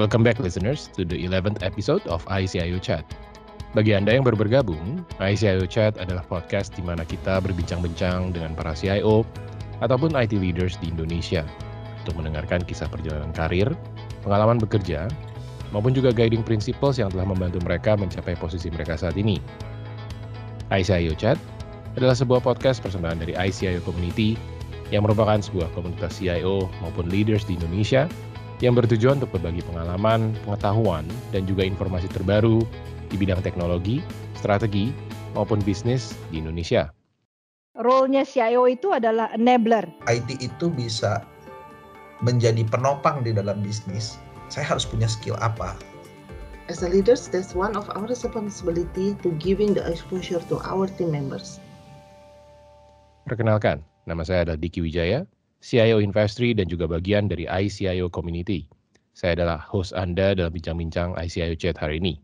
Welcome back listeners to the 11th episode of ICIO Chat. Bagi Anda yang baru bergabung, ICIO Chat adalah podcast di mana kita berbincang-bincang dengan para CIO ataupun IT leaders di Indonesia untuk mendengarkan kisah perjalanan karir, pengalaman bekerja, maupun juga guiding principles yang telah membantu mereka mencapai posisi mereka saat ini. ICIO Chat adalah sebuah podcast persembahan dari ICIO Community yang merupakan sebuah komunitas CIO maupun leaders di Indonesia yang bertujuan untuk berbagi pengalaman, pengetahuan, dan juga informasi terbaru di bidang teknologi, strategi, maupun bisnis di Indonesia. Role-nya CIO itu adalah enabler. IT itu bisa menjadi penopang di dalam bisnis. Saya harus punya skill apa? As a leaders, that's one of our responsibility to giving the exposure to our team members. Perkenalkan, nama saya adalah Diki Wijaya, CIO Investri dan juga bagian dari ICIO Community. Saya adalah host Anda dalam bincang-bincang ICIO Chat hari ini.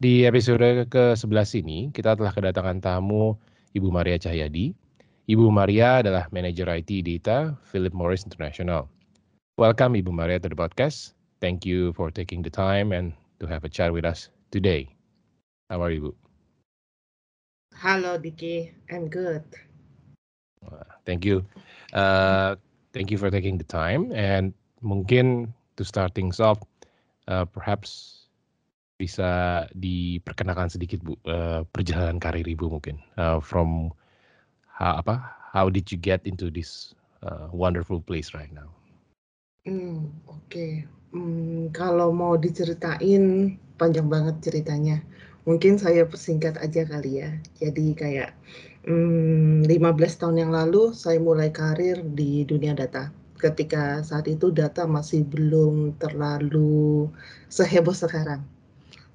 Di episode ke-11 ini, kita telah kedatangan tamu Ibu Maria Cahyadi. Ibu Maria adalah Manager IT Data Philip Morris International. Welcome Ibu Maria to the podcast. Thank you for taking the time and to have a chat with us today. How are you, Bu? Halo Diki, I'm good. Thank you. Uh, thank you for taking the time. And mungkin to start things off, uh, perhaps bisa diperkenalkan sedikit bu uh, perjalanan karir ibu mungkin uh, from how, apa how did you get into this uh, wonderful place right now? Hmm, Oke, okay. hmm, kalau mau diceritain panjang banget ceritanya. Mungkin saya persingkat aja kali ya. Jadi kayak hmm, 15 tahun yang lalu saya mulai karir di dunia data. Ketika saat itu data masih belum terlalu seheboh sekarang.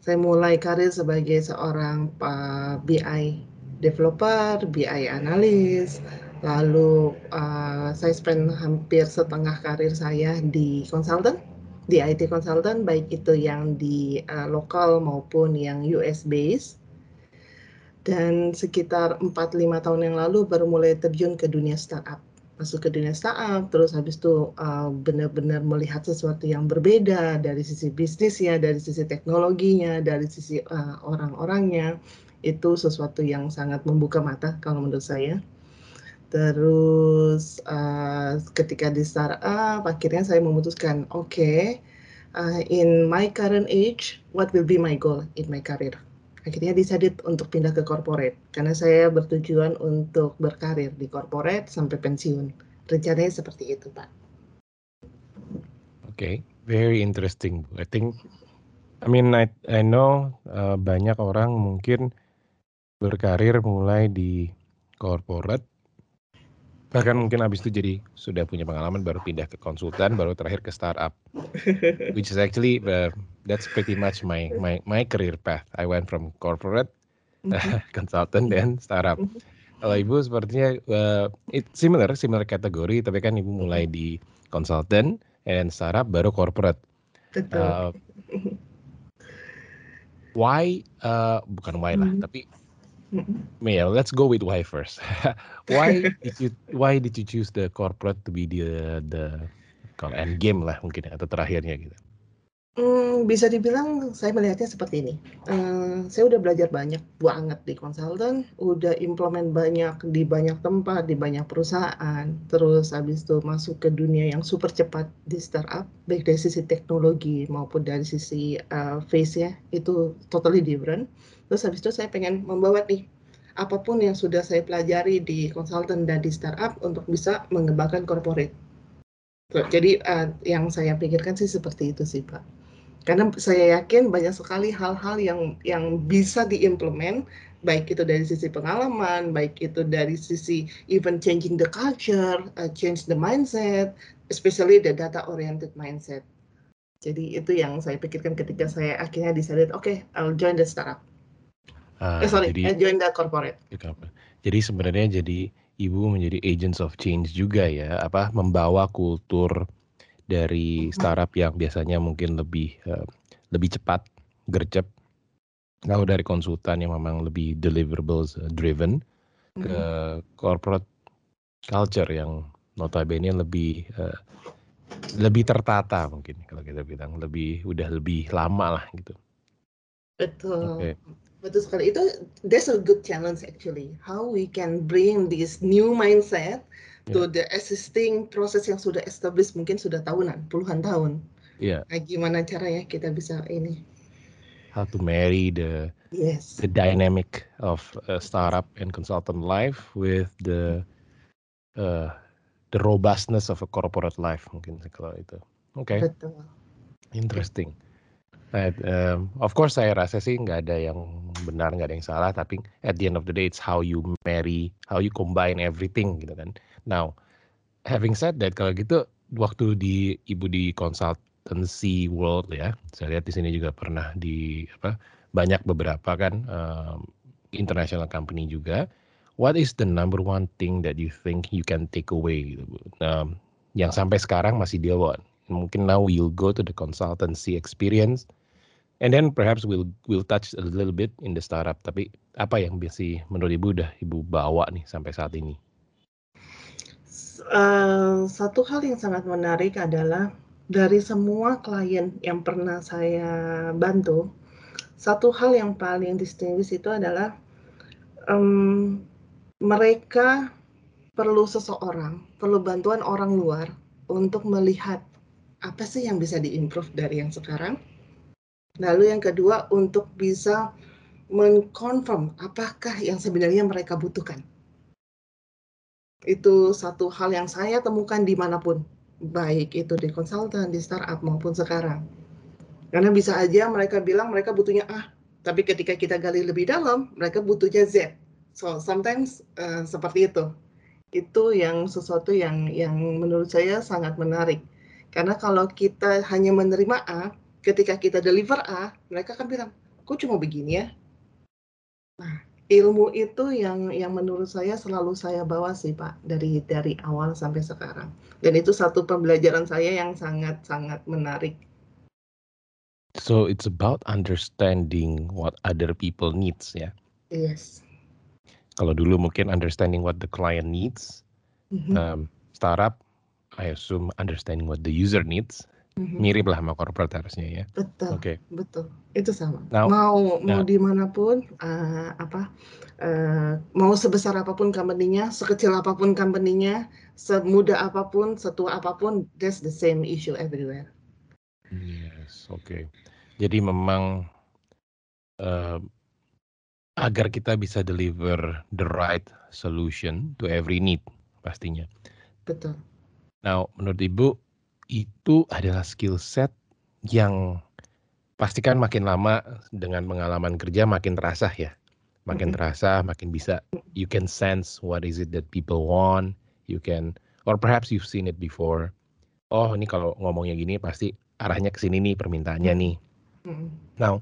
Saya mulai karir sebagai seorang uh, BI developer, BI analis, lalu uh, saya spend hampir setengah karir saya di konsultan di IT consultant baik itu yang di uh, lokal maupun yang US base dan sekitar 4-5 tahun yang lalu baru mulai terjun ke dunia startup. Masuk ke dunia startup terus habis itu uh, benar-benar melihat sesuatu yang berbeda dari sisi bisnisnya dari sisi teknologinya dari sisi uh, orang-orangnya itu sesuatu yang sangat membuka mata kalau menurut saya Terus uh, ketika di startup, akhirnya saya memutuskan, oke, okay, uh, in my current age, what will be my goal in my career? Akhirnya decided untuk pindah ke corporate karena saya bertujuan untuk berkarir di corporate sampai pensiun. Rencananya seperti itu, Pak. Oke, okay. very interesting. I think, I mean, I I know uh, banyak orang mungkin berkarir mulai di corporate bahkan mungkin habis itu jadi sudah punya pengalaman baru pindah ke konsultan baru terakhir ke startup. Which is actually uh, that's pretty much my my my career path. I went from corporate uh, consultant dan startup. Kalau ibu sepertinya uh, it similar similar kategori tapi kan ibu mulai di consultant and startup baru corporate. Uh, why uh, bukan why lah mm. tapi Mia, let's go with why first. why did you why did you choose the corporate to be the the end game lah mungkin atau terakhirnya gitu? Hmm, bisa dibilang saya melihatnya seperti ini. Uh, saya udah belajar banyak banget di konsultan, udah implement banyak di banyak tempat, di banyak perusahaan. Terus habis itu masuk ke dunia yang super cepat di startup, baik dari sisi teknologi maupun dari sisi uh, face ya, itu totally different. Terus habis itu saya pengen membawa nih apa pun yang sudah saya pelajari di konsultan dan di startup untuk bisa mengembangkan corporate. Jadi uh, yang saya pikirkan sih seperti itu sih Pak. Karena saya yakin banyak sekali hal-hal yang yang bisa diimplement baik itu dari sisi pengalaman baik itu dari sisi even changing the culture uh, change the mindset especially the data oriented mindset. Jadi itu yang saya pikirkan ketika saya akhirnya decided oke okay, I'll join the startup uh, eh, sorry jadi, join the corporate jadi sebenarnya jadi ibu menjadi agents of change juga ya apa membawa kultur dari startup yang biasanya mungkin lebih uh, lebih cepat, gercep. Kalau dari konsultan yang memang lebih deliverables driven mm-hmm. ke corporate culture yang notabene lebih uh, lebih tertata mungkin kalau kita bilang lebih udah lebih lama lah gitu. Betul. Oke. Betul sekali. Itu that's a good challenge actually. How we can bring this new mindset to the existing proses yang sudah established mungkin sudah tahunan, puluhan tahun. Iya. Nah, gimana caranya kita bisa ini? How to marry the Yes. the dynamic of a startup and consultant life with the uh, the robustness of a corporate life mungkin kalau itu. Oke. Betul. Interesting. Um, of course saya rasa sih nggak ada yang benar, nggak ada yang salah, tapi at the end of the day it's how you marry, how you combine everything gitu kan. Now, having said that, kalau gitu waktu di ibu di consultancy world ya, saya lihat di sini juga pernah di apa banyak beberapa kan um, international company juga. What is the number one thing that you think you can take away gitu, Bu? Um, yang sampai sekarang masih dia? Mungkin now we'll go to the consultancy experience, and then perhaps we'll we'll touch a little bit in the startup. Tapi apa yang masih menurut ibu udah ibu bawa nih sampai saat ini? Eh, satu hal yang sangat menarik adalah dari semua klien yang pernah saya bantu, satu hal yang paling distinguish itu adalah em, mereka perlu seseorang, perlu bantuan orang luar untuk melihat apa sih yang bisa diimprove dari yang sekarang. Lalu yang kedua untuk bisa mengkonfirm apakah yang sebenarnya mereka butuhkan. Itu satu hal yang saya temukan di mana pun, baik itu di konsultan, di startup maupun sekarang. Karena bisa aja mereka bilang mereka butuhnya A, tapi ketika kita gali lebih dalam, mereka butuhnya Z. So sometimes uh, seperti itu. Itu yang sesuatu yang yang menurut saya sangat menarik. Karena kalau kita hanya menerima A, ketika kita deliver A, mereka akan bilang, kok cuma begini ya? Nah, ilmu itu yang yang menurut saya selalu saya bawa sih Pak dari dari awal sampai sekarang. Dan itu satu pembelajaran saya yang sangat sangat menarik. So it's about understanding what other people needs ya. Yes. Kalau dulu mungkin understanding what the client needs, Mhm, um, startup I assume understanding what the user needs. Mhm. Mirip lah sama corporate harusnya ya. Betul, Oke. betul. Itu sama. Now- mau mau now- di mana pun eh, apa eh, mau sebesar apa pun company-nya, sekecil apa pun company-nya, semuda apa pun, setua apa pun, that's the same issue everywhere. Yes, oke. Jadi memang eh, agar kita bisa deliver the right solution to every need pastinya. Betul. Nah, menurut Ibu itu adalah skill set yang pastikan makin lama dengan pengalaman kerja makin terasa ya. Makin terasa, makin bisa you can sense what is it that people want, you can or perhaps you've seen it before. Oh, ini kalau ngomongnya gini pasti arahnya ke sini nih permintaannya nih. Now,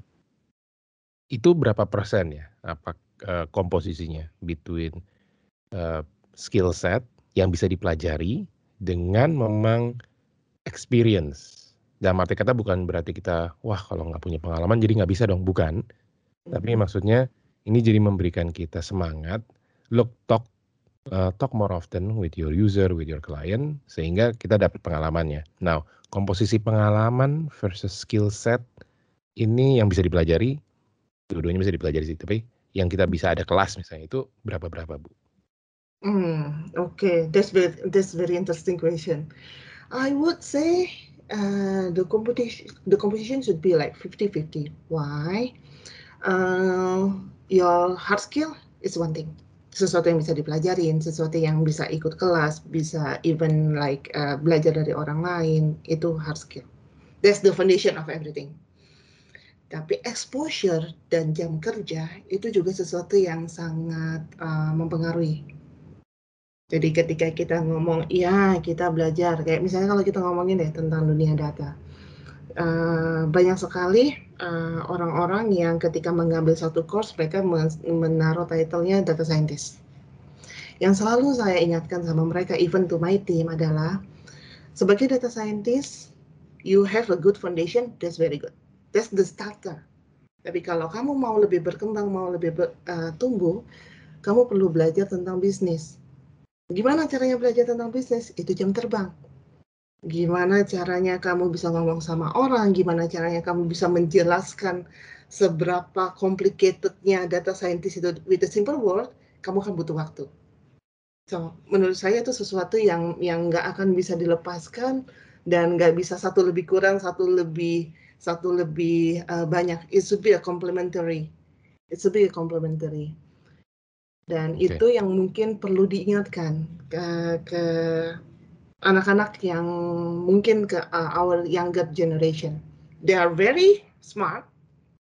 itu berapa persen ya? Apa eh, komposisinya between eh, skill set yang bisa dipelajari dengan memang experience. Dalam arti kata bukan berarti kita wah kalau nggak punya pengalaman jadi nggak bisa dong, bukan. Tapi maksudnya ini jadi memberikan kita semangat, look talk uh, talk more often with your user, with your client sehingga kita dapat pengalamannya. Now, komposisi pengalaman versus skill set ini yang bisa dipelajari, dua-duanya bisa dipelajari sih, tapi yang kita bisa ada kelas misalnya itu berapa-berapa, Bu? Hmm, okay, that's very that's very interesting question. I would say uh, the competition the competition should be like 50-50. Why? Uh, your hard skill is one thing. Sesuatu yang bisa dipelajarin, sesuatu yang bisa ikut kelas, bisa even like uh, belajar dari orang lain, itu hard skill. That's the foundation of everything. Tapi exposure dan jam kerja itu juga sesuatu yang sangat uh, mempengaruhi. Jadi ketika kita ngomong, iya kita belajar, kayak misalnya kalau kita ngomongin deh tentang dunia data, uh, banyak sekali uh, orang-orang yang ketika mengambil satu course mereka men- menaruh title-nya data scientist. Yang selalu saya ingatkan sama mereka, even to my team adalah sebagai data scientist, you have a good foundation, that's very good. That's the starter. Tapi kalau kamu mau lebih berkembang, mau lebih uh, tumbuh, kamu perlu belajar tentang bisnis. Gimana caranya belajar tentang bisnis? Itu jam terbang. Gimana caranya kamu bisa ngomong sama orang, gimana caranya kamu bisa menjelaskan seberapa complicatednya data scientist itu with a simple word, kamu akan butuh waktu. So, menurut saya itu sesuatu yang yang nggak akan bisa dilepaskan dan nggak bisa satu lebih kurang, satu lebih satu lebih uh, banyak. It should be a complementary. It should be a complementary. Dan okay. itu yang mungkin perlu diingatkan ke ke anak-anak yang mungkin ke uh, our younger generation. They are very smart,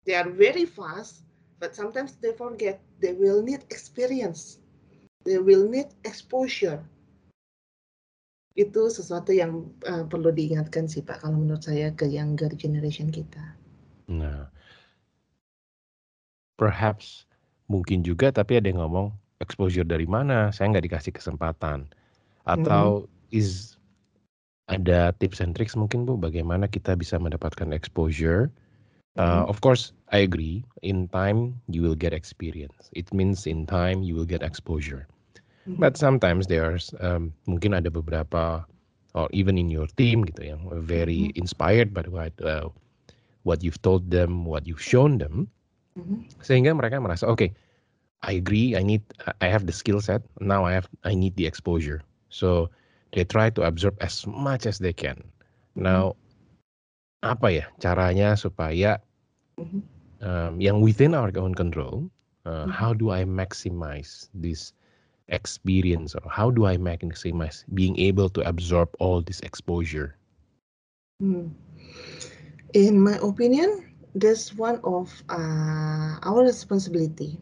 they are very fast, but sometimes they forget they will need experience they will need exposure. Itu sesuatu yang uh, perlu diingatkan sih Pak kalau menurut saya ke younger generation kita. Nah, perhaps mungkin juga tapi ada yang ngomong exposure dari mana? Saya nggak dikasih kesempatan. Atau mm-hmm. is ada tips and tricks mungkin Bu bagaimana kita bisa mendapatkan exposure? Uh, of course, I agree. In time, you will get experience. It means in time you will get exposure. Mm-hmm. But sometimes there's um, mungkin ada beberapa or even in your team gitu yang very mm-hmm. inspired by what uh, what you've told them, what you've shown them, mm-hmm. sehingga mereka merasa oke, okay, I agree, I need, I have the skill set, now I have, I need the exposure. So they try to absorb as much as they can. Now apa ya caranya supaya um, yang within our own control, uh, how do I maximize this experience or how do I maximize being able to absorb all this exposure? Hmm. In my opinion, that's one of uh, our responsibility.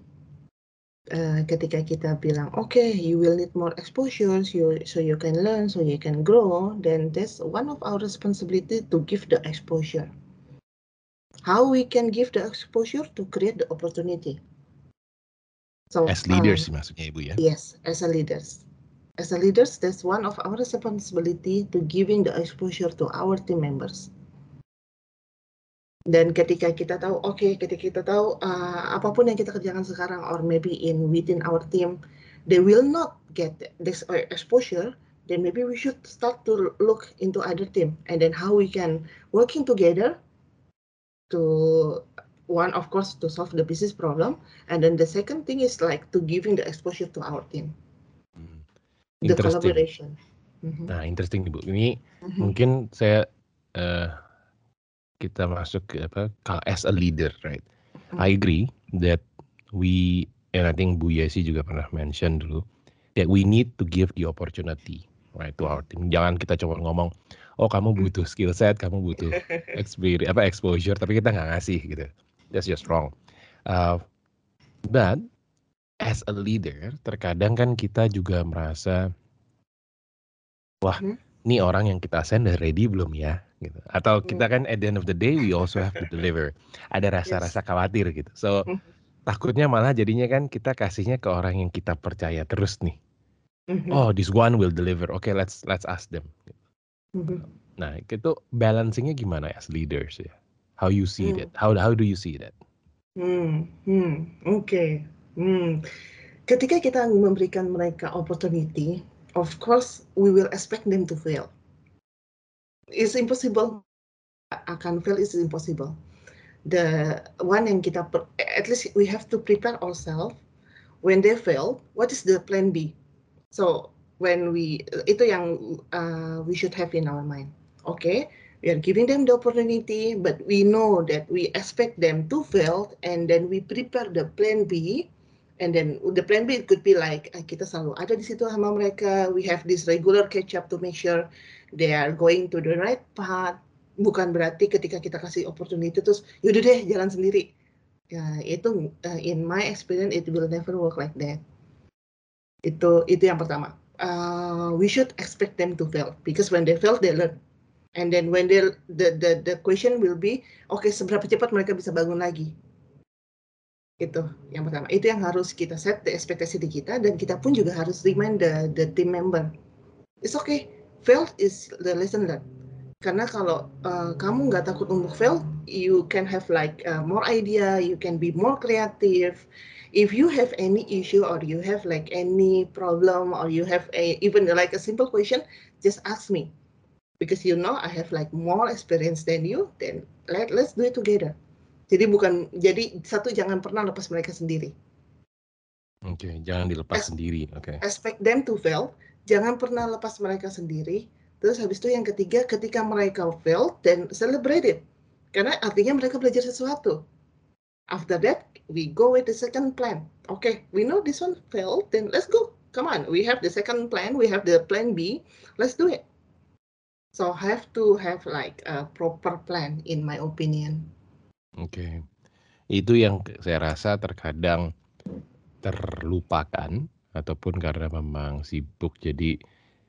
Uh, ketika kita bilang, okay, you will need more exposures, you, so you can learn, so you can grow, then that's one of our responsibility to give the exposure. How we can give the exposure to create the opportunity. So, as leaders um, maksudnya Ibu ya? Yes, as a leaders. As a leaders, that's one of our responsibility to giving the exposure to our team members. Dan ketika kita tahu, oke, okay, ketika kita tahu uh, apa pun yang kita kerjakan sekarang, or maybe in within our team, they will not get this exposure, then maybe we should start to look into other team, and then how we can working together to one of course to solve the business problem and then the second thing is like to giving the exposure to our team hmm. the collaboration mm-hmm. nah interesting ibu ini mm-hmm. mungkin saya uh, kita masuk ke apa as a leader right. I agree that we and I think Bu Yesi juga pernah mention dulu that we need to give the opportunity right to our team jangan kita cuma ngomong oh kamu mm-hmm. butuh skill set kamu butuh experience apa exposure tapi kita nggak ngasih gitu that's just wrong. Uh, but as a leader, terkadang kan kita juga merasa, wah, hmm? Ini orang yang kita send udah ready belum ya? Gitu. Atau hmm. kita kan at the end of the day we also have to deliver. Ada rasa-rasa khawatir gitu. So hmm. takutnya malah jadinya kan kita kasihnya ke orang yang kita percaya terus nih. Hmm. Oh, this one will deliver. Okay, let's let's ask them. Nah, itu balancingnya gimana as leaders ya? how you see hmm. that how how do you see that hmm hmm oke okay. hmm ketika kita memberikan mereka opportunity of course we will expect them to fail. It's impossible. Akan fail is impossible. The one yang kita at least we have to prepare ourselves. When they fail what is the plan B? So when we itu yang uh, we should have in our mind. Okay? we are giving them the opportunity, but we know that we expect them to fail, and then we prepare the plan B, and then the plan B could be like kita selalu ada di situ sama mereka. We have this regular catch up to make sure they are going to the right path. Bukan berarti ketika kita kasih opportunity terus yaudah deh jalan sendiri. Ya itu uh, in my experience it will never work like that. Itu itu yang pertama. Uh, we should expect them to fail because when they fail they learn and then when they the the the question will be oke okay, seberapa cepat mereka bisa bangun lagi itu yang pertama. Itu yang harus kita set the ekspektasi di kita dan kita pun juga harus remind the the team member. It's okay. Fail is the lesson learned. Karena kalau uh, kamu nggak takut untuk fail you can have like uh, more idea you can be more creative. If you have any issue or you have like any problem or you have a even like a simple question just ask me. Because you know I have like more experience than you, then let let's do it together. Jadi bukan jadi satu jangan pernah lepas mereka sendiri. Oke, okay, jangan dilepas Es, sendiri. Oke. Okay. Expect them to fail, jangan pernah lepas mereka sendiri. Terus habis itu yang ketiga, ketika mereka fail, then celebrate it. Karena artinya mereka belajar sesuatu. After that, we go with the second plan. Okay, we know this one failed, then let's go. Come on, we have the second plan, we have the plan B, let's do it. So have to have like a proper plan in my opinion. Oke. Itu yang saya rasa terkadang terlupakan ataupun karena memang sibuk jadi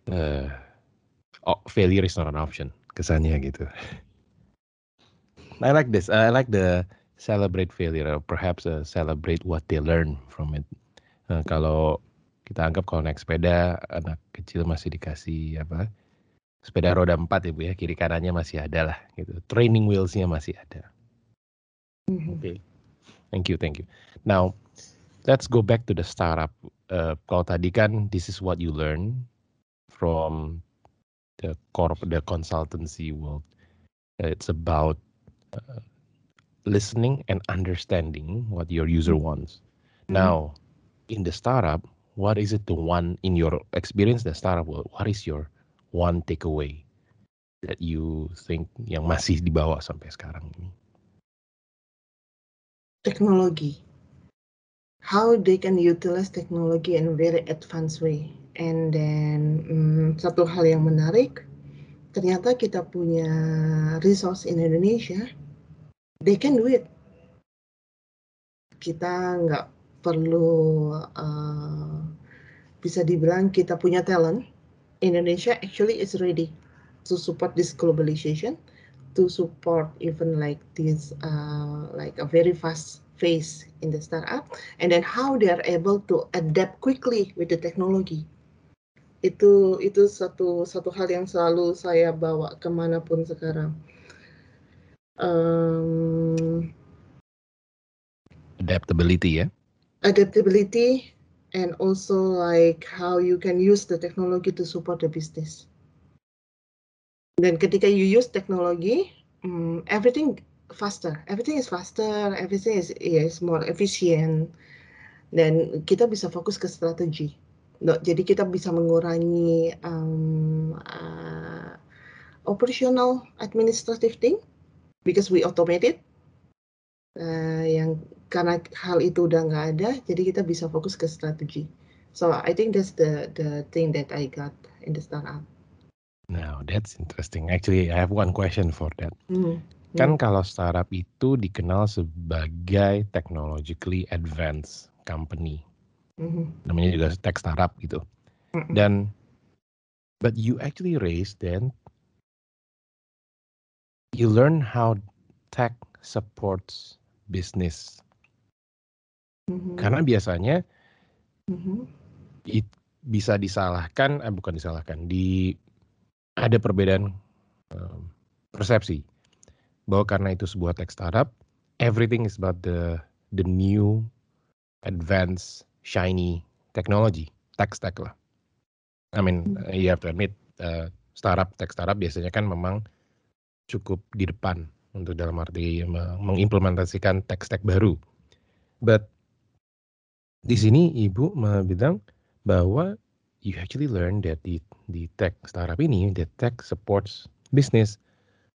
uh, oh, failure is not an option kesannya gitu. I like this. I like the celebrate failure or perhaps uh, celebrate what they learn from it. Uh, kalau kita anggap kalau naik sepeda anak kecil masih dikasih apa sepeda roda empat ya bu ya kiri kanannya masih ada lah gitu training wheelsnya masih ada Mhm. oke thank you thank you. Now let's go back to the startup. Uh, kalau tadi kan this is what you learn from the corp the consultancy world. It's about uh, listening and understanding what your user wants. Mhm. now in the startup what is it the one in your experience the startup world what is your one takeaway that you think yang masih dibawa sampai sekarang ini Technology. How they can utilize technology in very advanced way. And then mm, satu hal yang menarik, ternyata kita punya resource in Indonesia, they can do it. Kita nggak perlu uh, bisa dibilang kita punya talent. Indonesia actually is ready to support this globalization, to support even like this uh, like a very fast phase in the startup, and then how they are able to adapt quickly with the technology. Itu itu satu satu hal yang selalu saya bawa ke mana pun sekarang. Um, adaptability ya adaptability and also like how you can use the technology to support the business. Dan ketika you use technology, mm, everything faster, everything is faster, everything is is more efficient. Dan kita bisa fokus ke strategi. No, jadi kita bisa mengurangi um, uh, operational administrative thing because we automate it. Uh, yang karena hal itu udah nggak ada, jadi kita bisa fokus ke strategi. So I think that's the the thing that I got in the startup. Now that's interesting actually I have one question for that Hmm. kan kalau startup itu dikenal sebagai technologically advanced company Mhm. namanya juga tech startup gitu Mm-mm. dan but you actually raise then you learn how tech supports business Mhm. karena biasanya Mhm. it- bisa disalahkan eh, bukan disalahkan di ada perbedaan um, persepsi bahwa karena itu sebuah tech startup everything is about the the new advanced shiny technology tech stack lah. I mean uh, you have to admit uh, startup tech startup biasanya kan memang cukup di depan untuk dalam arti me- mengimplementasikan tech stack baru. But di sini ibu bilang bahwa you actually learn that di di tech startup ini the tech supports business.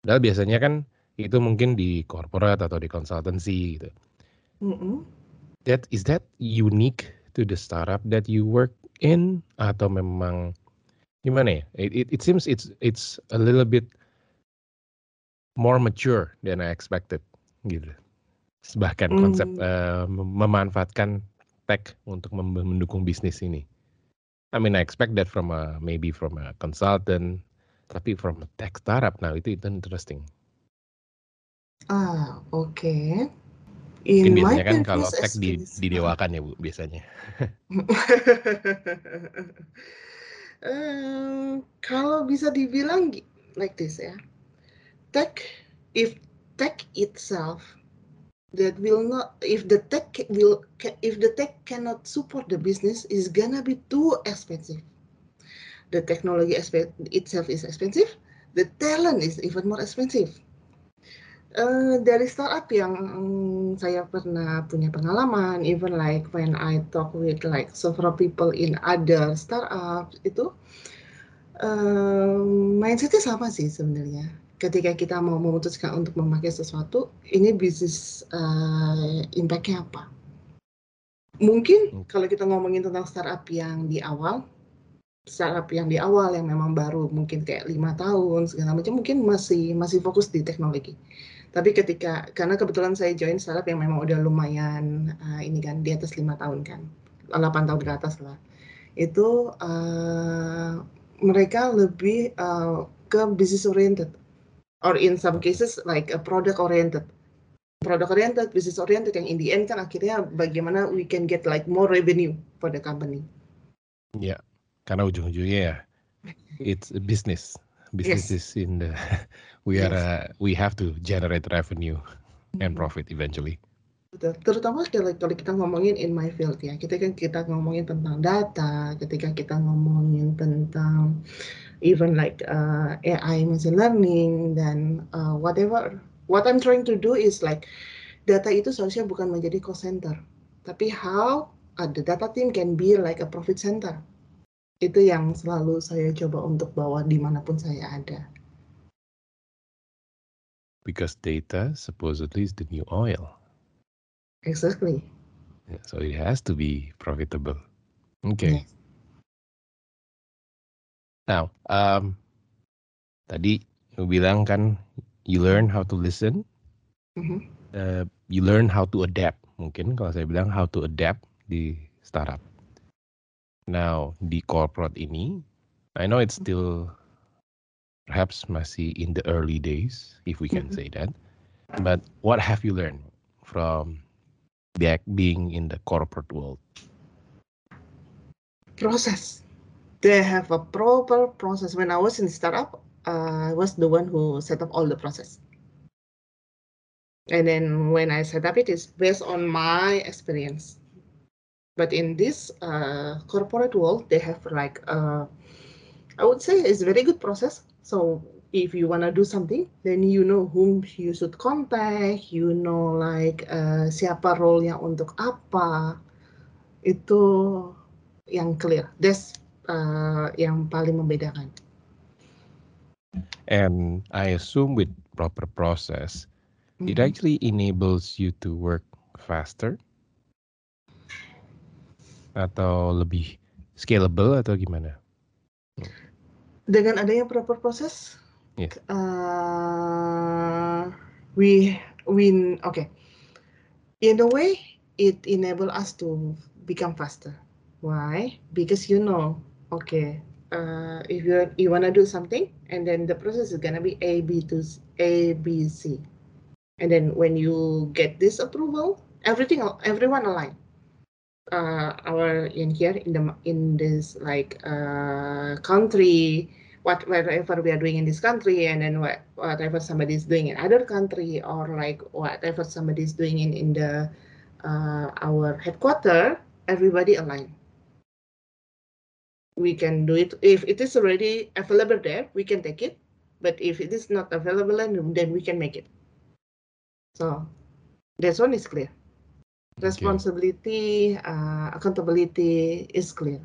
Padahal biasanya kan itu mungkin di corporate atau di consultancy gitu. Mhm. That is that unique to the startup that you work in atau memang gimana ya? It, it, it seems it's it's a little bit more mature than I expected gitu. Bahkan konsep Hmm. eh, mem- memanfaatkan tech untuk mendukung bisnis ini. I mean, I expect that from a maybe from a consultant, tapi from a tech startup now itu itu interesting. Ah, oke. Mungkin In my biasanya kan kalau tech di, didewakan ya bu biasanya. Eh, kalau bisa dibilang like this ya, tech if tech itself that will not if the tech will if the tech cannot support the business is gonna be too expensive. The technology itself is expensive. the talent is even more expensive. Uh, dari startup yang um, saya pernah punya pengalaman, even like when I talk with like several people in other startups itu uh, mindsetnya sama sih sebenarnya. Ketika kita mau memutuskan untuk memakai sesuatu, ini bisnis uh, impactnya apa? Mungkin kalau kita ngomongin tentang startup yang di awal, startup yang di awal yang memang baru mungkin kayak lima tahun segala macam mungkin masih masih fokus di teknologi. Tapi ketika karena kebetulan saya join startup yang memang udah lumayan uh, ini kan di atas lima tahun kan 8 tahun ke atas lah. Itu uh, mereka lebih uh, ke business oriented or in some cases like a product oriented product oriented business oriented yang in the end kan akhirnya bagaimana we can get like more revenue for the company ya yeah karena ujung-ujungnya ya it's a business business yes. is in the we yes. are uh, we have to generate revenue and mm-hmm. profit eventually Betul. Terutama kalau, kalau kita ngomongin in my field ya, kita kan kita ngomongin tentang data, ketika kita ngomongin tentang even like uh, AI machine learning dan uh, whatever. What I'm trying to do is like data itu seharusnya bukan menjadi cost center, tapi how uh, the data team can be like a profit center itu yang selalu saya coba untuk bawa di mana pun saya ada. Because data supposedly is the new oil. Exactly. Yeah, so it has to be profitable. Okay. Yes. Now, um, tadi lu bilang kan you learn how to listen, mm-hmm. uh, you learn how to adapt. Mungkin kalau saya bilang how to adapt di startup. Now, di corporate ini, I know it's still perhaps masih in the early days, if we can mm-hmm. say that. But what have you learned from back being in the corporate world? Process. They have a proper process. When I was in startup, uh, I was the one who set up all the process. And then when I set up it, it's based on my experience. But in this uh, corporate world, they have like, uh, I would say it's very good process. So if you want to do something, then you know whom you should contact, you know like uh, siapa role-nya untuk apa, itu yang clear. That's uh, yang paling membedakan. And I assume with proper process, mm -hmm. it mm-hmm. actually enables you to work faster atau lebih scalable atau gimana? Dengan adanya proper process, yeah. uh, we we okay. In a way, it enable us to become faster. Why? Because you know, okay, uh, if you you wanna do something, and then the process is gonna be A B to A B C, and then when you get this approval, everything everyone aligned. uh, our in here in the in this like uh, country what whatever we are doing in this country and then what, whatever somebody is doing in other country or like whatever somebody is doing in in the uh, our headquarter everybody align we can do it if it is already available there we can take it but if it is not available then we can make it so this one is clear responsibility, okay. uh, accountability is clear.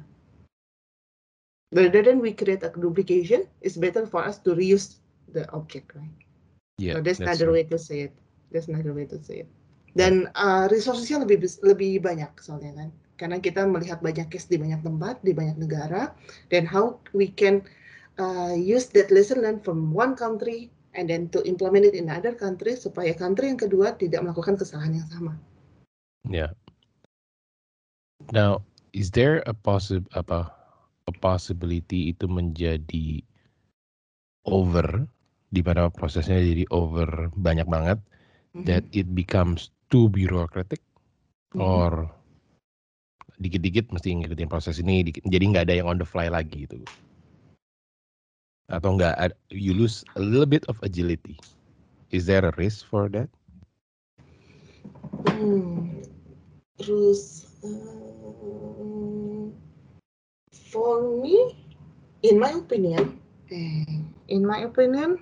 Rather than we create a duplication, it's better for us to reuse the object, right? Yeah, so that's, that's another right. way to say it. That's another way to say it. Dan uh, resourcesnya lebih lebih banyak soalnya kan, karena kita melihat banyak case di banyak tempat, di banyak negara, dan how we can uh, use that lesson learned from one country and then to implement it in other country supaya country yang kedua tidak melakukan kesalahan yang sama. Yeah. Now, is there a possi apa a possibility itu menjadi over di mana prosesnya jadi over banyak banget mm-hmm. that it becomes too bureaucratic mm-hmm. or dikit-dikit mesti ngikutin proses ini dikit, jadi nggak ada yang on the fly lagi gitu atau nggak you lose a little bit of agility is there a risk for that hmm. Terus um, for me, in my opinion, Dang. In my opinion,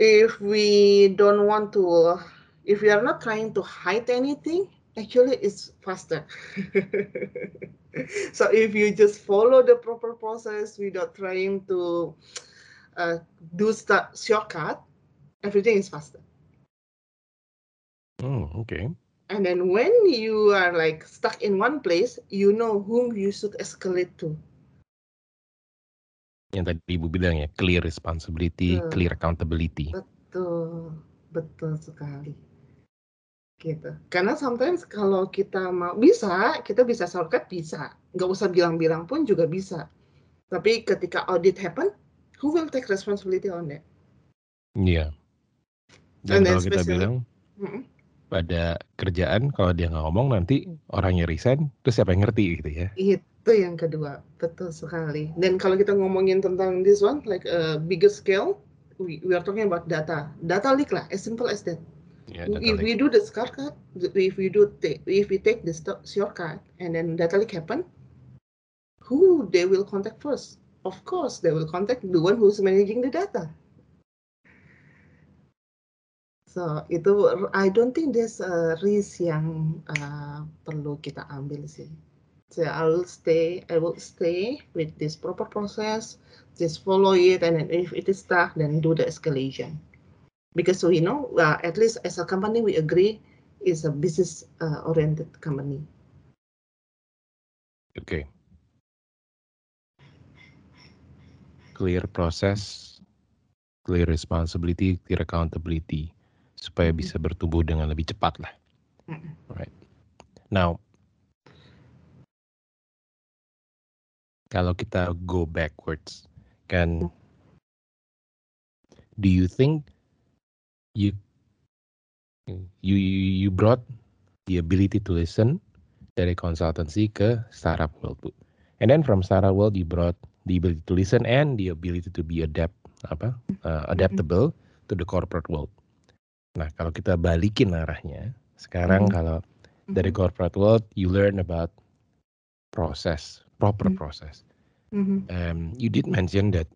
if we don't want to, if we are not trying to hide anything, actually it's faster. so if you just follow the proper process without trying to uh, do stuff shortcut, everything is faster. Oh, okay. And then when you are like stuck in one place, you know whom you should escalate to. Yang tadi Ibu bilang ya, clear responsibility, Betul. clear accountability. Betul, betul sekali. Gitu. Karena sometimes kalau kita mau bisa, kita bisa shortcut bisa. Nggak usah bilang-bilang pun juga bisa. Tapi ketika audit happen, who will take responsibility on that? Iya. And Dan then kalau kita bilang Mm-mm. pada kerjaan kalau dia nggak ngomong nanti orangnya resign, terus siapa yang ngerti gitu ya? Itu yang kedua, betul sekali. Dan kalau kita ngomongin tentang this one, like a bigger scale, we, we are talking about data. Data leak lah, as simple as that. Ya, if we do the shortcut, if we do take, if we take the shortcut and then data leak happen, who they will contact first? Of course, they will contact the one who's managing the data. So itu I don't think there's a risk yang uh, perlu kita ambil sih. So I will stay, I will stay with this proper process, just follow it, and then if it is stuck, then do the escalation because we know uh, at least as a company we agree is a business uh, oriented company Oke. Clear process, clear responsibility, clear accountability supaya Mhm. bisa bertumbuh dengan lebih cepat lah. Mm-mm. Right. Now, kalau kita go backwards, kan, do you think you you you brought the ability to listen dari consultancy ke startup world, Bu. And then from startup world you brought the ability to listen and the ability to be adapt apa uh, adaptable to the corporate world. Nah, kalau kita balikin arahnya, sekarang Mhm. kalau dari corporate world you learn about process, proper Mhm. process. Mhm. Um, you did mention that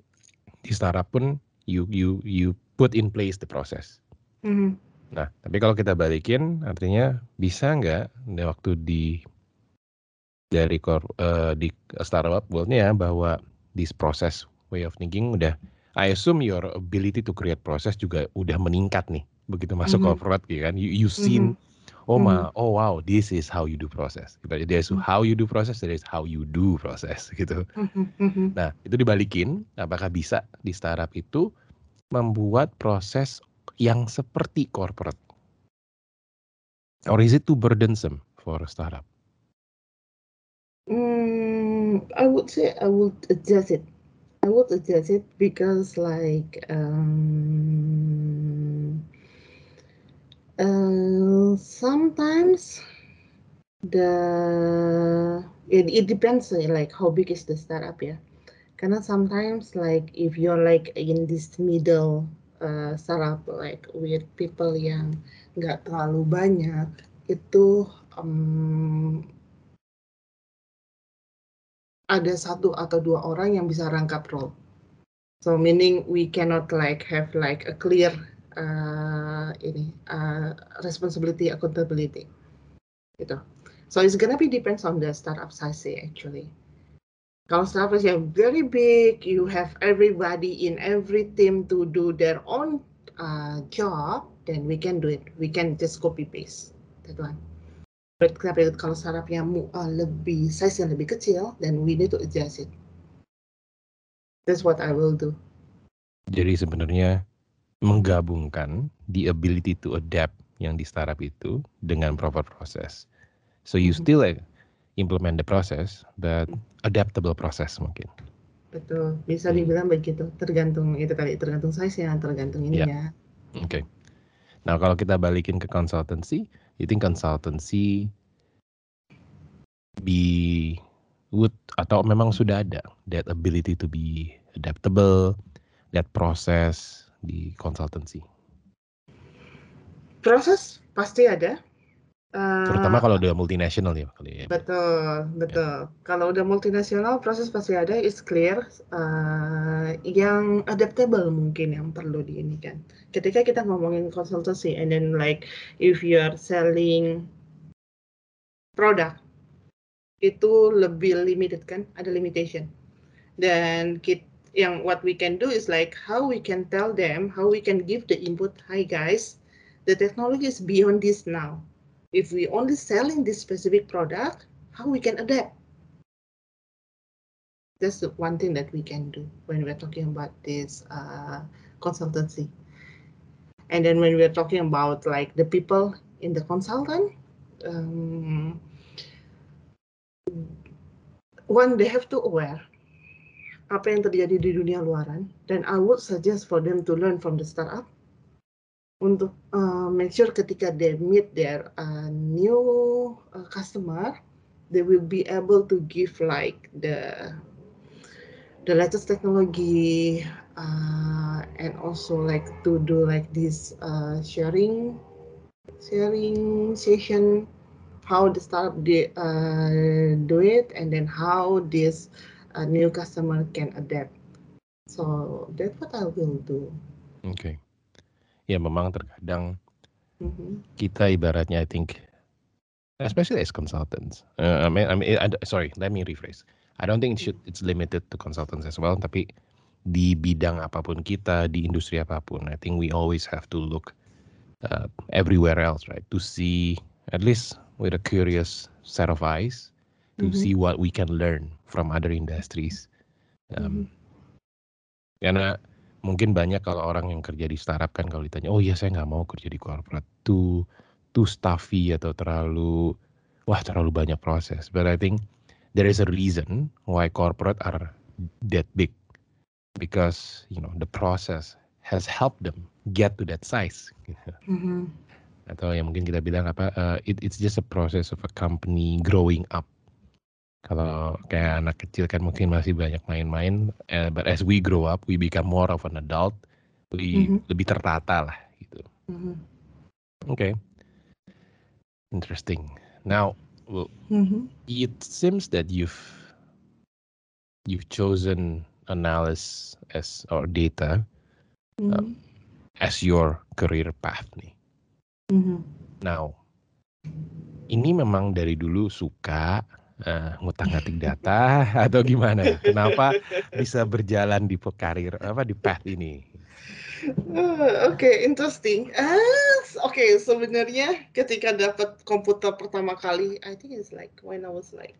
di startup pun you you you put in place the process. Mhm. Nah, tapi kalau kita balikin, artinya bisa nggak di waktu di dari kor, eh, di startup worldnya ya bahwa this process way of thinking udah, I assume your ability to create process juga udah meningkat nih begitu masuk Mhm. corporate gitu kan. You you seen, oh ma, oh wow, this is how you do process. Gitu. There's how you do process, there is how you do process gitu. Mhm. Mhm. Nah, itu dibalikin, apakah bisa di startup itu membuat proses yang seperti corporate? Or is it too burdensome for a startup? Mm, I would say I would adjust it. I would adjust it because like um, uh, sometimes the it, it depends like how big is the startup ya. Karena sometimes like if you're like in this middle uh, like with people yang nggak terlalu banyak itu um, ada satu atau dua orang yang bisa rangkap role. So meaning we cannot like have like a clear uh, ini uh, responsibility accountability gitu. So it's gonna be depends on the startup size actually. Kalau startup yang very big, you have everybody in every team to do their own uh, job, then we can do it. We can just copy paste that one. But tapi kalau mu- uh, lebih size yang lebih kecil, then we need to adjust it. That's what I will do. Jadi sebenarnya menggabungkan the ability to adapt yang di startup itu dengan proper process. So you Mhm. still uh, implement the process, but adaptable process mungkin. Betul, bisa Hmm. dibilang begitu. Tergantung itu kali, tergantung size-nya, tergantung ininya. Oke. Nah kalau kita balikin ke consultancy, you think consultancy be would atau memang sudah ada that ability to be adaptable, that process di consultancy. Proses pasti ada, Terutama kalau udah multinational ya kali ya. betul, betul. Kalau udah multinasional, proses pasti ada, is clear. Uh, yang adaptable mungkin yang perlu di ini kan. Ketika kita ngomongin konsultasi, and then like if you are selling product, itu lebih limited kan, ada limitation. Dan kit, yang what we can do is like how we can tell them, how we can give the input, hi guys, the technology is beyond this now. If we only selling this specific product, how we can adapt? That's the one thing that we can do when we're talking about this uh, consultancy. And then when we're talking about like the people in the consultant, um, one they have to aware apa yang terjadi di dunia luaran dan I would suggest for them to learn from the startup untuk uh, make sure ketika they meet their uh, new uh, customer they will be able to give like the the latest technology uh, and also like to do like this uh, sharing sharing session how the startup they, uh, do it and then how this a new customer can adapt. So that's what I will do. Oke. Ya memang terkadang Mhm. kita ibaratnya I think especially as consultants. Uh, I mean, I mean, I- sorry, let me rephrase. I don't think it should it's limited to consultants as well, tapi di bidang apa pun kita, di industri apa pun, I think we always have to look uh, everywhere else, right? To see at least with a curious set of eyes to Mhm. see what we can learn from other industries. Um, Karena mungkin banyak kalau orang yang kerja di startup kan kalau ditanya, oh iya saya nggak mau kerja di corporate, too too stuffy atau terlalu wah terlalu banyak proses. But I think there is a reason why corporate are that big because you know the process has helped them get to that size. Mhm. Atau yang mungkin kita bilang apa, uh, it, it's just a process of a company growing up. Kalau kayak anak kecil kan mungkin masih banyak main-main, eh, but as we grow up, we become more of an adult, we Mhm. lebih tertata lah gitu. Mhm. Oke, interesting. Now, well, Mhm. it seems that you've you've chosen analysis as or data Mhm. as your career path nih. Mhm. Now, ini memang dari dulu suka eh, ngutak-ngatik data atau gimana? Kenapa bisa berjalan di karir apa di path ini? Uh, Oke, interesting. Ah, s- Oke, sebenarnya ketika dapat komputer pertama kali, I think it's like when I was like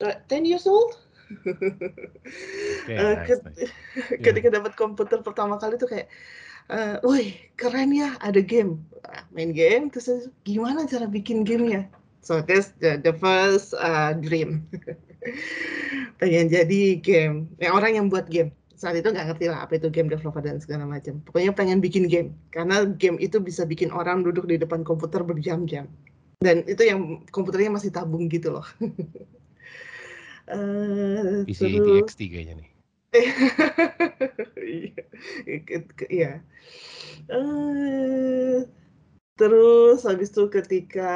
uh, 10 years old. Oke, Uh, nice, nice. ketika dapat komputer pertama kali tuh kayak, uh, wih keren ya ada game, main game terus gimana cara bikin gamenya? So that's the, the first uh, dream. Pengen jadi game, ya orang yang buat game. Saat itu nggak ngerti lah apa itu game developer dan segala macam. Pokoknya pengen bikin game karena game itu bisa bikin orang duduk di depan komputer berjam-jam. Dan itu yang komputernya masih tabung gitu loh. Eh, PC terus ATXT kayaknya nih. Iya, ke- iya. Eh, terus habis itu ketika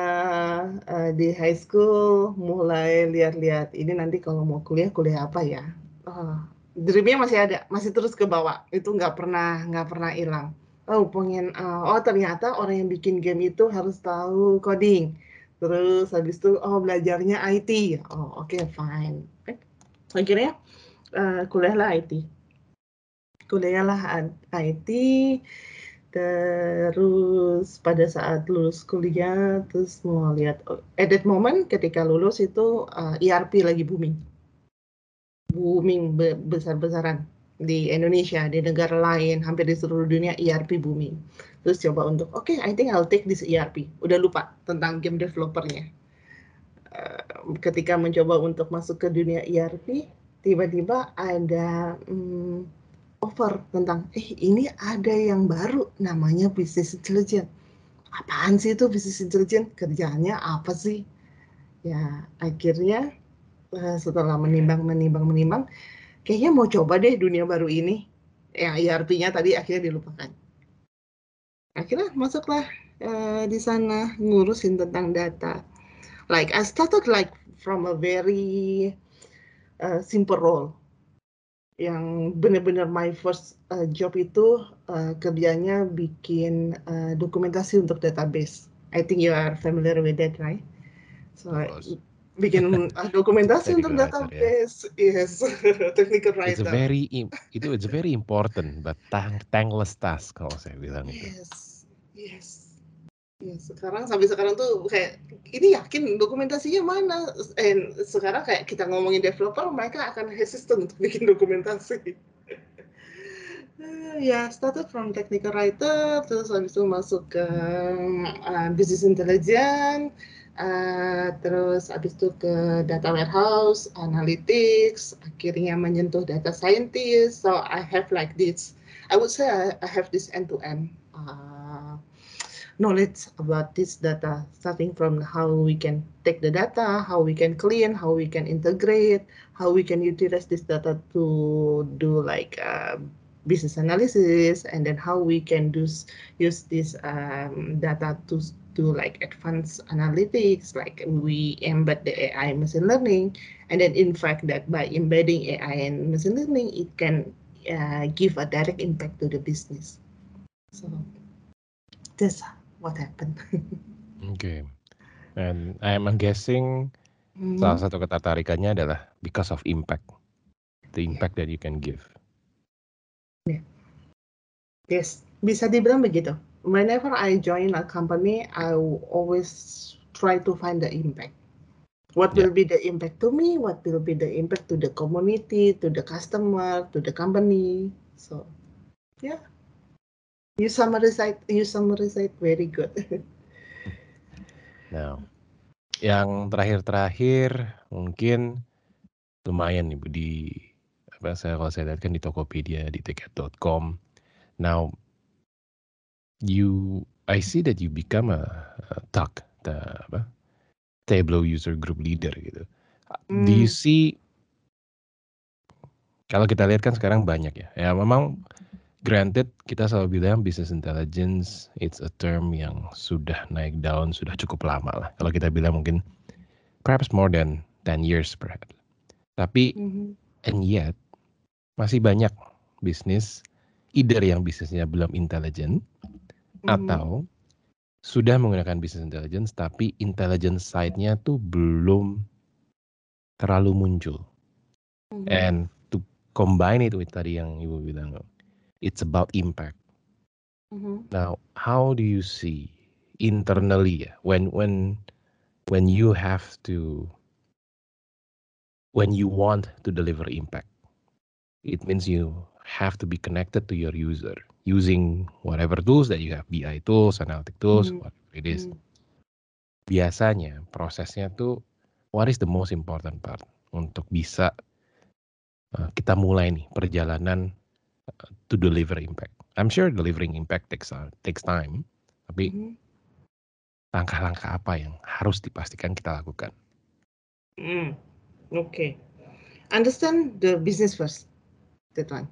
eh, di high school mulai lihat-lihat ini nanti kalau mau kuliah kuliah apa ya? Oh, dreamnya masih ada, masih terus ke bawah. Itu nggak pernah nggak pernah hilang. Oh pengen, eh, oh ternyata orang yang bikin game itu harus tahu coding. Terus habis itu oh belajarnya IT. Oh oke fine. Eh, akhirnya eh, kuliahlah IT kuliahlah IT terus pada saat lulus kuliah terus mau lihat at that moment ketika lulus itu uh, ERP lagi booming. Booming be- besar-besaran di Indonesia di negara lain hampir di seluruh dunia ERP booming. Terus coba untuk oke I think I'll take this ERP udah lupa tentang game developernya. Eh, ketika mencoba untuk masuk ke dunia ERP tiba-tiba ada hmm, offer tentang eh ini ada yang baru namanya business intelligence. Apaan sih itu business intelligence? Kerjaannya apa sih? Ya akhirnya eh, setelah menimbang menimbang menimbang kayaknya mau coba deh dunia baru ini. Yang ERP-nya tadi akhirnya dilupakan. akhirnya masuklah uh, di sana ngurusin tentang data like I started like from a very uh, simple role yang benar-benar my first uh, job itu uh, kerjanya bikin uh, dokumentasi untuk database. I think you are familiar with that, right? So bikin uh, dokumentasi untuk database, yeah. yes, technical writer. It's a very itu it's very important, but tang thankless task kalau saya bilang itu. Yes, yes. Ya, sekarang sampai sekarang tuh kayak ini yakin dokumentasinya mana? And sekarang kayak kita ngomongin developer, mereka akan hesitant untuk bikin dokumentasi. ya, started from technical writer, terus habis itu masuk ke uh, business intelligence, uh, terus habis itu ke data warehouse, analytics, akhirnya menyentuh data scientist. So I have like this, I would say I, I have this end to end. Uh, knowledge about this data, starting from how we can take the data, how we can clean, how we can integrate, how we can utilize this data to do like uh, business analysis, and then how we can do, use this um, data to do like advanced analytics, like we embed the AI machine learning, and then in fact that by embedding AI and machine learning, it can uh, give a direct impact to the business. So this what happened. okay. And I'm guessing hmm. salah satu ketertarikannya adalah because of impact, the impact that you can give. Yeah. Yes, bisa dibilang begitu. Whenever I join a company, I always try to find the impact. What yeah. will be the impact to me? What will be the impact to the community, to the customer, to the company? So, yeah. You summarize it, you summarize it very good. Nah, yang terakhir-terakhir mungkin lumayan nih di apa saya kalau saya lihat kan di Tokopedia di ticket.com. Now you I see that you become a, a TUC, the apa? Tableau user group leader gitu. Mm. Do you hmm. see kalau kita lihat kan sekarang banyak ya. Ya memang granted kita selalu bilang business intelligence it's a term yang sudah naik daun sudah cukup lama lah. Kalau kita bilang mungkin perhaps more than 10 years perhaps. Tapi mm-hmm. and yet masih banyak bisnis either yang bisnisnya belum intelligent mm-hmm. atau sudah menggunakan business intelligence tapi intelligence side-nya tuh belum terlalu muncul. Mm-hmm. And to combine it with tadi yang Ibu bilang it's about impact. Mm-hmm. Now, how do you see internally when when when you have to when you want to deliver impact? It means you have to be connected to your user using whatever tools that you have, BI tools, analytic tools, mm-hmm. whatever it is. Mm-hmm. Biasanya prosesnya tuh what is the most important part untuk bisa uh, kita mulai nih perjalanan to deliver impact. I'm sure delivering impact takes uh, takes time, tapi mm-hmm. langkah-langkah apa yang harus dipastikan kita lakukan? Mm, okay, understand the business first. That one.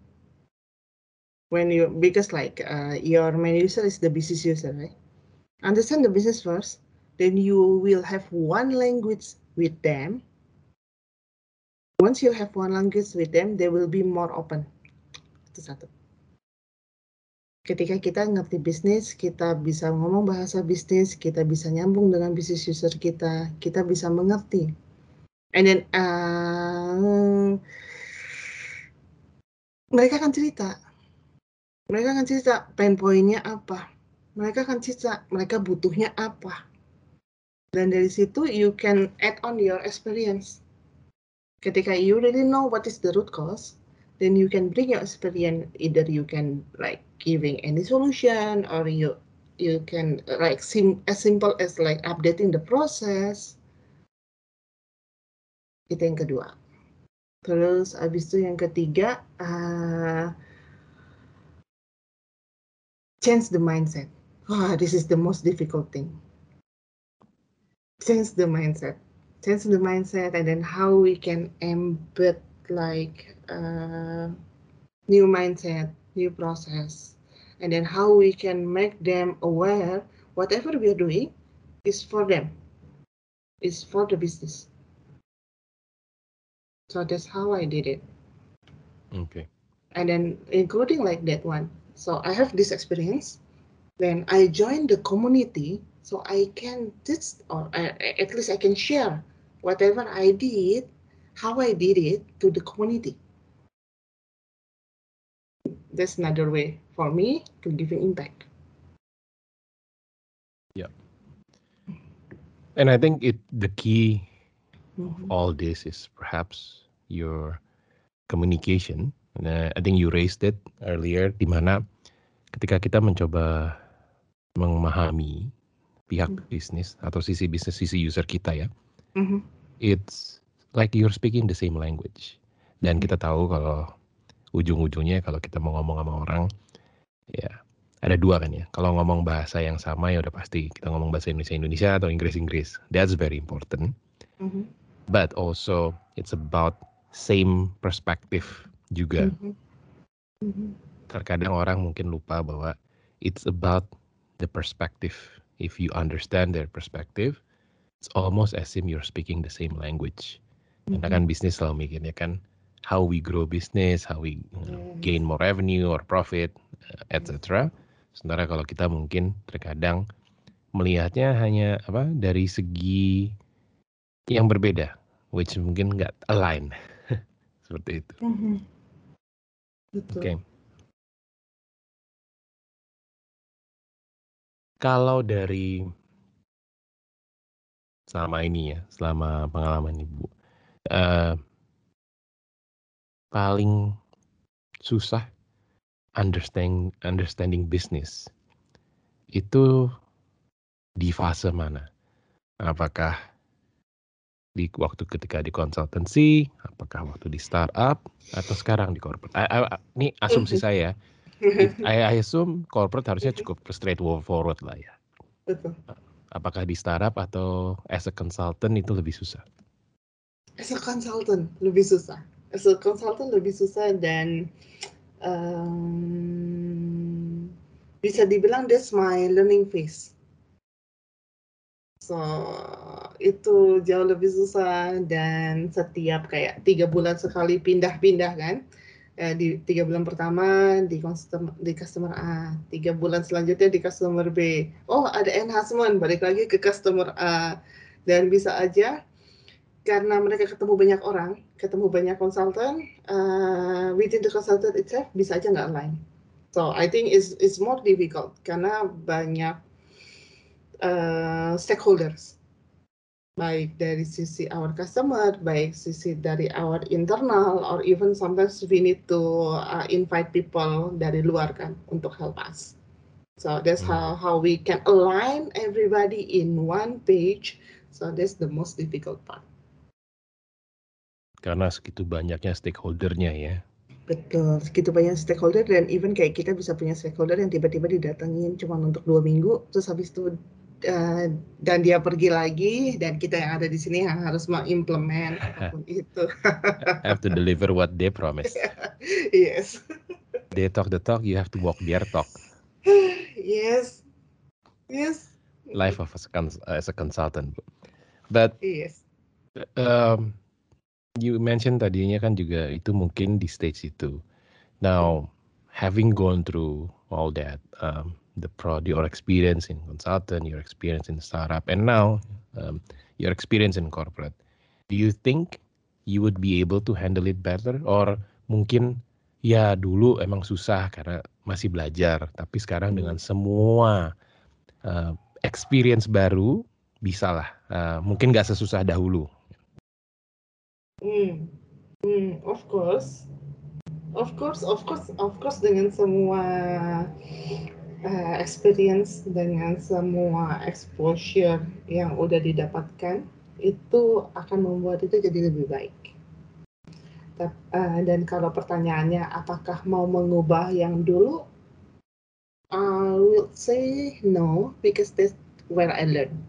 When you because like uh, your main user is the business user, right? Understand the business first, then you will have one language with them. Once you have one language with them, they will be more open itu satu. Ketika kita ngerti bisnis, kita bisa ngomong bahasa bisnis, kita bisa nyambung dengan bisnis user kita, kita bisa mengerti. And then uh, mereka akan cerita, mereka akan cerita pain point-nya apa, mereka akan cerita mereka butuhnya apa. Dan dari situ you can add on your experience. Ketika you really know what is the root cause, then you can bring your experience either you can like giving any solution or you you can like sim as simple as like updating the process. Itu yang kedua. Terus abis itu yang ketiga uh, change the mindset. Oh, this is the most difficult thing. Change the mindset. Change the mindset and then how we can embed like uh, new mindset, new process. and then how we can make them aware whatever we are doing is for them, is for the business. So that's how I did it. Okay. And then including like that one. So I have this experience. Then I joined the community so I can teach or at least I can share whatever I did, how I did it to the community. That's another way for me to give an impact. Yeah. And I think it the key Mhm. all this is perhaps your communication. Nah, I think you raised it earlier di mana ketika kita mencoba memahami pihak Hmm. bisnis atau sisi bisnis sisi user kita ya, Mhm. it's like you're speaking the same language. Dan Mhm. kita tahu kalau ujung-ujungnya kalau kita mau ngomong sama orang ya ada dua kan ya. Kalau ngomong bahasa yang sama ya udah pasti kita ngomong bahasa Indonesia Indonesia atau Inggris Inggris. That's very important. Mhm. but also it's about same perspective juga. Mhm. Mhm. Terkadang orang mungkin lupa bahwa it's about the perspective. If you understand their perspective, it's almost as if you're speaking the same language. Karena kan bisnis selalu mikirnya kan how we grow business, how we gain more revenue or profit, etc. Sementara kalau kita mungkin terkadang melihatnya hanya apa dari segi yang berbeda, which mungkin nggak align seperti itu. Mhm. Betul. Oke. Kalau dari selama ini ya, selama pengalaman ibu, eh, paling susah understanding understanding bisnis itu di fase mana? Apakah di waktu ketika di konsultansi, apakah waktu di startup, atau sekarang di corporate? I- I- Ini asumsi saya. If- I, I assume corporate harusnya cukup straightforward lah ya. Betul. Apakah di startup atau as a consultant itu lebih susah? As a consultant lebih susah. As a consultant lebih susah dan um, bisa dibilang that's my learning phase. So itu jauh lebih susah dan setiap kayak tiga bulan sekali pindah-pindah kan. Eh, di tiga bulan pertama di customer di customer A, tiga bulan selanjutnya di customer B. Oh ada enhancement balik lagi ke customer A dan bisa aja karena mereka ketemu banyak orang, ketemu banyak konsultan, uh, within the consultant itself bisa aja nggak align. So I think it's it's more difficult karena banyak uh, stakeholders, baik dari sisi our customer, baik sisi dari our internal, or even sometimes we need to uh, invite people dari luar kan untuk help us. So that's how how we can align everybody in one page. So that's the most difficult part. Karena segitu banyaknya stakeholdernya ya. Betul, segitu banyak stakeholder dan even kayak kita bisa punya stakeholder yang tiba-tiba didatengin cuma untuk dua minggu, terus habis itu uh, dan dia pergi lagi dan kita yang ada di sini yang harus mengimplement apa pun itu. Have to deliver what they promise. yes, They talk the talk, you have to walk their talk. yes, yes, Life of a, as a consultant. Bu. But yes. um, you mentioned tadinya kan juga itu mungkin di stage itu. Now, having gone through all that, um, the pro, your experience in consultant, your experience in startup, and now um, your experience in corporate, do you think you would be able to handle it better, or mungkin ya dulu emang susah karena masih belajar, tapi sekarang dengan semua uh, experience baru bisa lah, uh, mungkin nggak sesusah dahulu. Hmm, hmm, of course, of course, of course, of course dengan semua uh, experience dengan semua exposure yang udah didapatkan itu akan membuat itu jadi lebih baik. Uh, dan kalau pertanyaannya apakah mau mengubah yang dulu, I will say no because that's where I learned.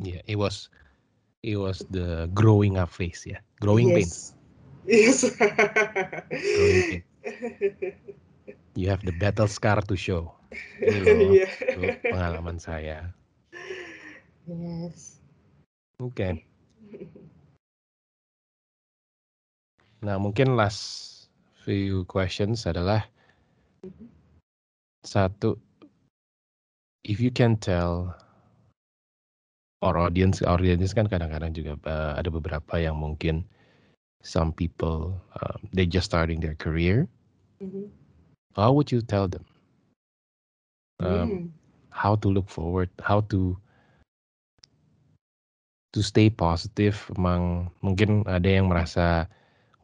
Yeah, it was it was the growing up phase ya, growing pains. yes. Yes. Growing pains. You have the battle scar to show. Ini loh, Iya. tuh pengalaman saya. Yes. Oke. Nah, mungkin last few questions adalah satu, if you can tell our audience, audience kan kadang-kadang juga uh, ada beberapa yang mungkin some people um, they just starting their career. Mhm. How would you tell them um, Hmm. how to look forward, how to to stay positive? Emang mungkin ada yang merasa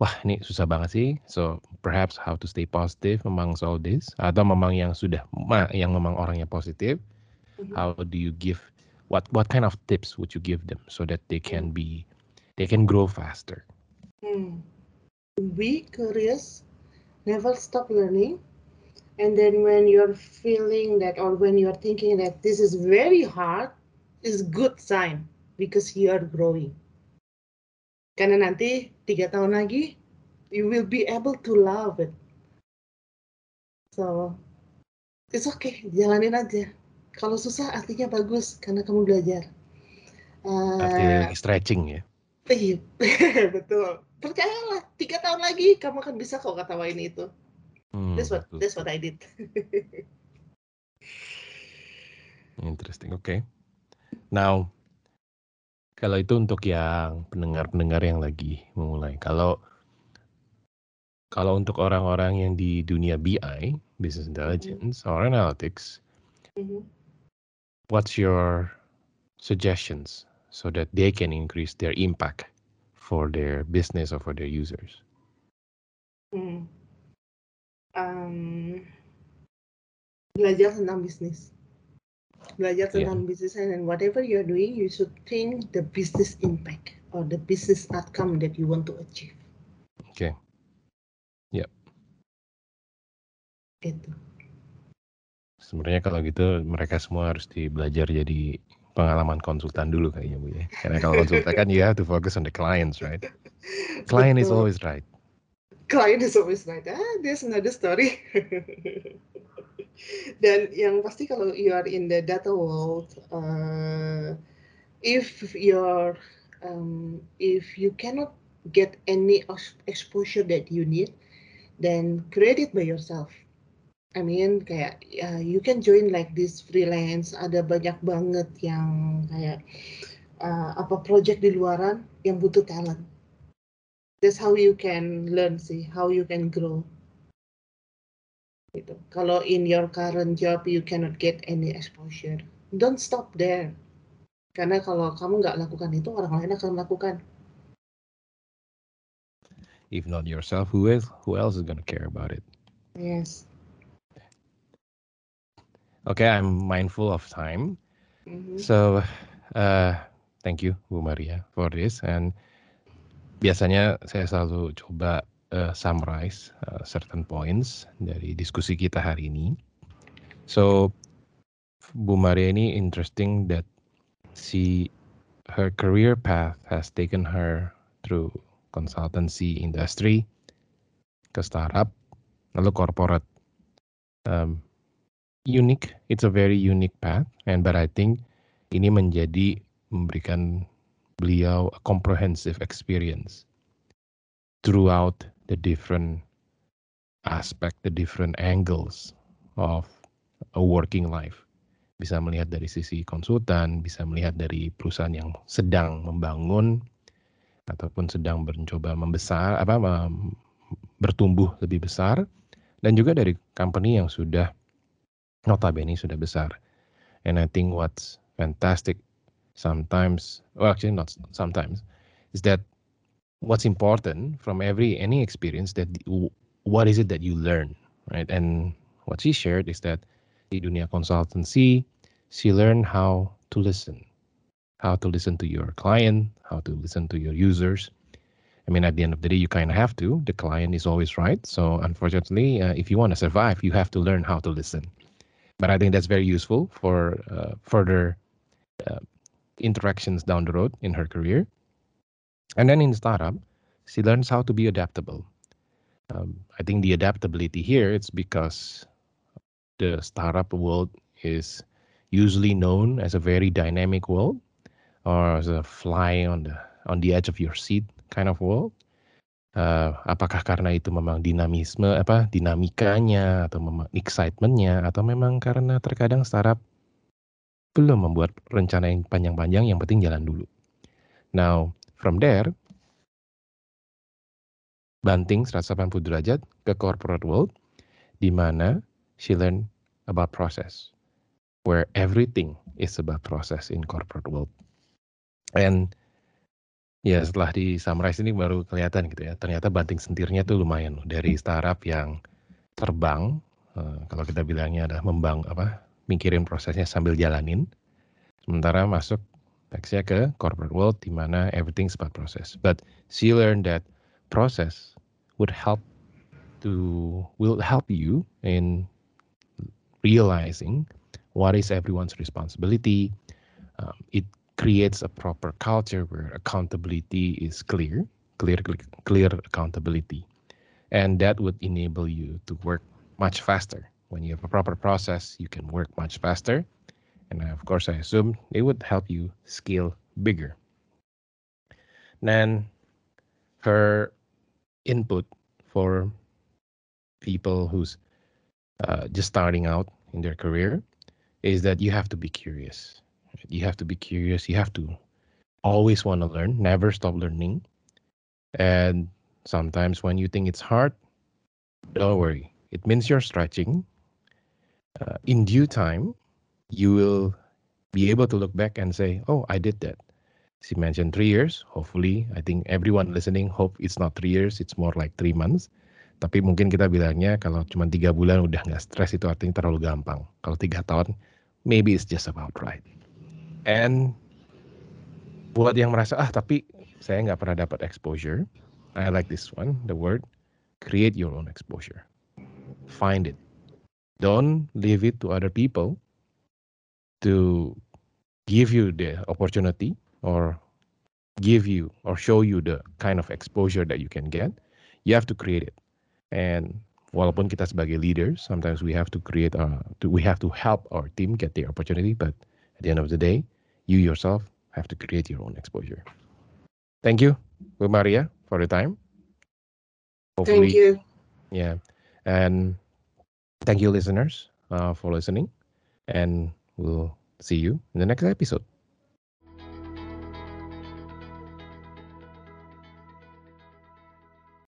wah ini susah banget sih. So perhaps how to stay positive amongst all this atau memang yang sudah yang memang orangnya positif Mhm. how do you give what what kind of tips would you give them so that they can be they can grow faster Hmm. Be curious, never stop learning. And then when you're feeling that or when you're thinking that this is very hard, is good sign because you are growing. Karena nanti tiga tahun lagi, you will be able to love it. So, it's okay, jalanin aja. Kalau susah artinya bagus karena kamu belajar. Uh, stretching ya Iya, betul. Percayalah, tiga tahun lagi kamu akan bisa kok ketawain itu. Hmm, That's what betul. that's what I did. Interesting. Oke. Now, kalau itu untuk yang pendengar-pendengar yang lagi memulai. Kalau kalau untuk orang-orang yang di dunia BI, business intelligence or analytics, Mhm. What's your suggestions so that they can increase their impact for their business or for their users? Hmm. Um, belajar tentang bisnis. Belajar tentang bisnis and whatever you're doing, you should think the business impact or the business outcome that you want to achieve. Oke. Itu. Sebenarnya kalau gitu mereka semua harus di belajar jadi pengalaman konsultan dulu kayaknya Bu ya. Karena kalau konsultan kan you have to focus on the clients, right? Client is always right. client is always right. Ah, there's another story. Dan yang pasti kalau you are in the data world, uh, if your um, if you cannot get any ex- exposure that you need, then create it by yourself. I mean kayak uh, you can join like this freelance. Ada banyak banget yang kayak uh, apa project di luaran yang butuh talent. That's how you can learn sih, how you can grow. Gitu. Kalau in your current job you cannot get any exposure, don't stop there. Karena kalau kamu nggak lakukan itu, orang lain akan melakukan. If not yourself, who is who else is gonna care about it? Yes. Okay, I'm mindful of time. Mhm. So, uh, thank you Bu Maria for this. And biasanya saya selalu coba uh, summarize uh, certain points dari diskusi kita hari ini. So, Bu Maria ini interesting that she her career path has taken her through consultancy industry ke startup lalu corporate. Um, unique, it's a very unique path, and but I think ini menjadi memberikan beliau a comprehensive experience throughout the different aspect, the different angles of a working life. Bisa melihat dari sisi konsultan, bisa melihat dari perusahaan yang sedang membangun ataupun sedang mencoba membesar apa bertumbuh lebih besar dan juga dari company yang sudah notabene sudah besar. And I think what's fantastic sometimes, well actually not sometimes, is that what's important from every any experience that what is it that you learn, right? And what she shared is that di dunia consultancy, she learned how to listen, how to listen to your client, how to listen to your users. I mean, at the end of the day, you kind of have to. The client is always right. So, unfortunately, uh, if you want to survive, you have to learn how to listen. But I think that's very useful for uh, further uh, interactions down the road in her career. And then in startup, she learns how to be adaptable. Um, I think the adaptability here it's because the startup world is usually known as a very dynamic world or as a fly on the on the edge of your seat kind of world. Uh, apakah karena itu memang dinamisme apa dinamikanya atau memang excitementnya atau memang karena terkadang startup belum membuat rencana yang panjang-panjang yang penting jalan dulu. Now from there banting 180 derajat ke corporate world di mana she learn about process where everything is about process in corporate world. And Ya setelah di summarize ini baru kelihatan gitu ya, ternyata banting sentirnya tuh lumayan loh, dari startup yang terbang, uh, kalau kita bilangnya adalah membang apa, mikirin prosesnya sambil jalanin, sementara masuk teksnya ke corporate world di mana everything about process. But she learned that process would help to will help you in realizing what is everyone's responsibility. Um, it creates a proper culture where accountability is clear, clear, clear accountability. And that would enable you to work much faster. When you have a proper process, you can work much faster. And of course, I assume it would help you scale bigger. Then her input for people who's uh, just starting out in their career is that you have to be curious you have to be curious. You have to always want to learn never stop learning. And sometimes when you think it's hard don't worry. It means you're stretching. Uh, in due time you will be able to look back and say oh i did that. She mentioned three years. Hopefully i think everyone listening hope it's not three years. It's more like three months. Tapi mungkin kita bilangnya kalau cuma tiga bulan udah nggak stres itu artinya terlalu gampang. Kalau tiga tahun maybe it's just about right And buat yang merasa ah tapi saya nggak pernah dapat exposure, I like this one, the word create your own exposure. Find it. Don't leave it to other people to give you the opportunity or give you or show you the kind of exposure that you can get. You have to create it. And walaupun kita sebagai leaders, sometimes we have to create, uh, to, we have to help our team get the opportunity. But at the end of the day, you yourself have to create your own exposure. Thank you, Bu Maria, for the time. Hopefully, thank you. Yeah. And thank you, listeners, uh, for listening. And we'll see you in the next episode.